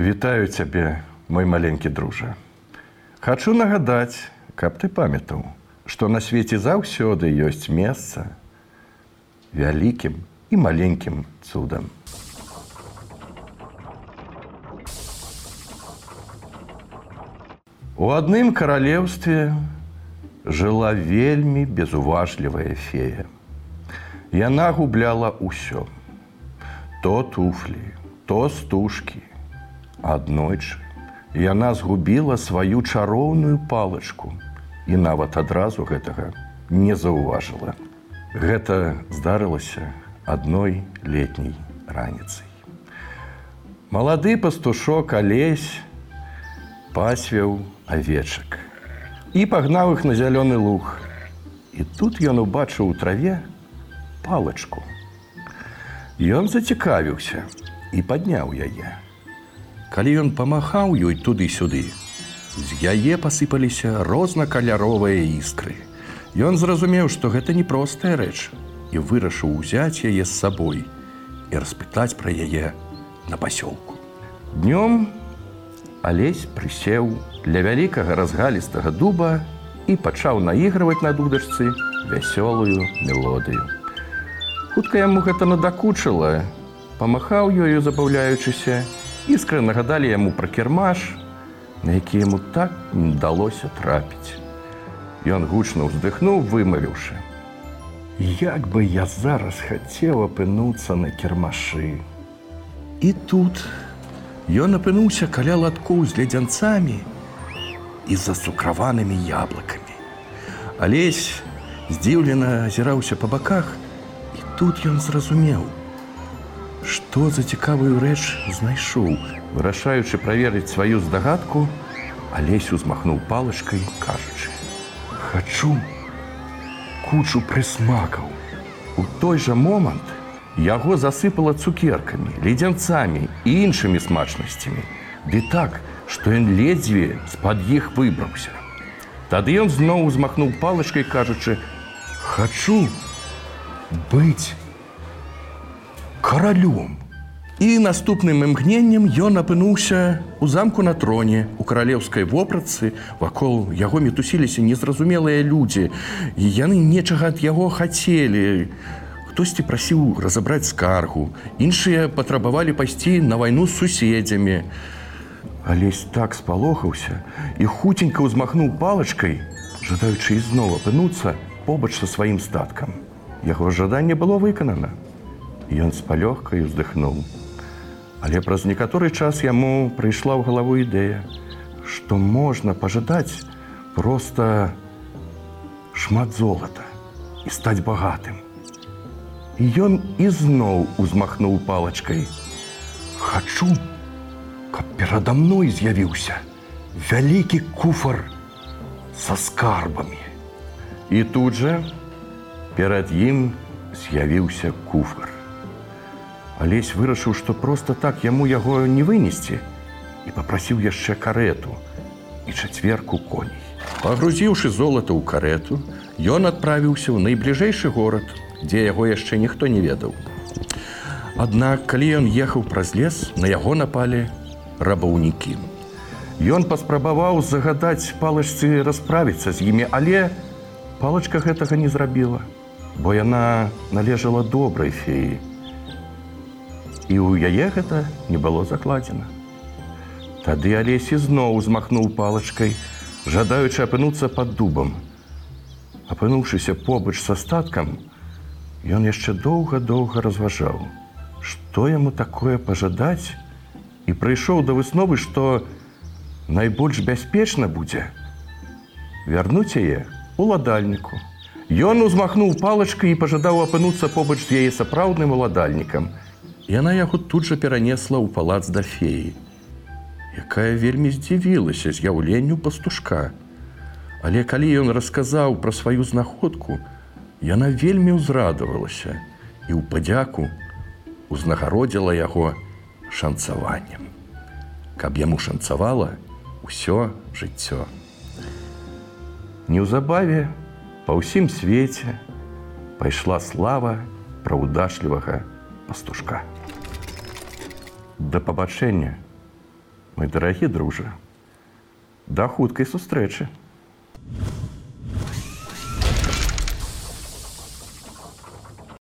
Вітаю цябе, мой маленькі дружа. Хачу нагадаць, каб ты памятаў, што на свеце заўсёды ёсць месца вялікім і маленькім цудам. У адным каралеўстве жыла вельмі безуважлівая фея. Яна губляла ўсё. То туфлі, то стужкі. Аднойчы яна згубіла сваю чароўную палачку і нават адразу гэтага не заўважыла. Гэта здарылася адной летняй раніцай. Малады пастушок алесь пасвеў авечак і пагнаў іх на зялёны луг. І тут ён убачыў у траве палачку. Ён зацікавіўся і падняў яе. Калі ён памахаў ёй туды-сюды, з яе пасыпаліся рознакаляровыя іскры. Ён зразумеў, што гэта непростая рэч і вырашыў узяць яе з сабой і распытаць пра яе на пасёлку. Днём алесь прысеў для вялікага разгалістага дуба і пачаў наігрываць на дудачцы вясёлую мелодыю. Хутка яму гэта надакучыла, памахаў ёю, забаўляючыся, іскры нагадалі яму пра кірмаш, на які яму так не далося трапіць. Ён гучна ўздыхнуў, вымавіўшы: « Як бы я зараз хацеў апынуцца на кірмашы. І тут ён апынуўся каля латкоў з ледзянцамі і з зацукраванымі яблыкамі. Алесь здзіўлена азіраўся па баках, і тут ён зразумеў, што за цікавую рэч знайшоў, вырашаючы праверыць сваю здагадку, алесь узмахнуў палачкай, кажучы: « Хачу кучу прысмакаў. У той жа момант, Яго засыпала цукеркамі, ледзянцамі і іншымі смачнасцямі. Ды так, што ён ледзьве з-пад іх выбраўся. Тады ён зноў узмахнуў палачкай, кажучы: « Хачу быць каралём. І наступным імгненнем ён апынуўся у замку на троне у каралеўскай вопратцы, вакол яго мітусіліся незразумелыя людзі, і яны нечага ад яго хацелі. Хтосьці прасіў разабраць скаргу, іншыя патрабавалі пайсці на вайну з суседзямі. Алесь так спалохаўся і хуценька ўзмахнуў палачкай, жадаючы ізноў апынуцца побач са сваім статкам. Яго жаданне было выканана. Ён з палёгкай уздыхнуў. Але праз некаторы час яму прыйшла ў галаву ідэя, што можна пажадаць проста шмат золата і стаць багатым. І ён ізноў узмахнуў палачкай. Хачу, каб перада мной з'явіўся вялікі куфар са скарбамі. І тут жа перад ім з'явіўся куфар. Алесь вырашыў, што проста так яму яго не вынесці і папрасіў яшчэ карету і чацверку коней. Пагрузіўшы золата ў карету, ён адправіўся ў найбліжэйшы горад дзе яго яшчэ ніхто не ведаў. Аднак, калі ён ехаў праз лес, на яго напалі рабаўнікі. Ён паспрабаваў загадаць палачцы расправіцца з імі, але палачка гэтага не зрабіла, бо яна належала добрай феі. І ў яе гэта не было закладзена. Тады алесі зноў узмахнуў палачкай, жадаючы апынуцца пад дубам. Апынуўшыся побач са статкам, Ён яшчэ доўга-доўга разважаў, што яму такое пажадаць і прыйшоў да высновы, што найбольш бяспечна будзе вярнуць яе уладальніку. Ён узмахнуў палачкай і пажадаў апынуцца побач з яе сапраўдным уладальнікам. Яна яго тут жа перанесла ў палац да феі, якая вельмі здзівілася з'яўленню пастушка. Але калі ён расказаў пра сваю знаходку, Яна вельмі ўзрадавалася і ў падзяку узнагародзіла яго шанцаваннем. Каб яму шанцавала ўсё жыццё. Неўзабаве па ўсім свеце пайшла слава праўдашлівага пастушка. Да пабачэння, Мой дарагі дружа, да хуткай сустрэчы.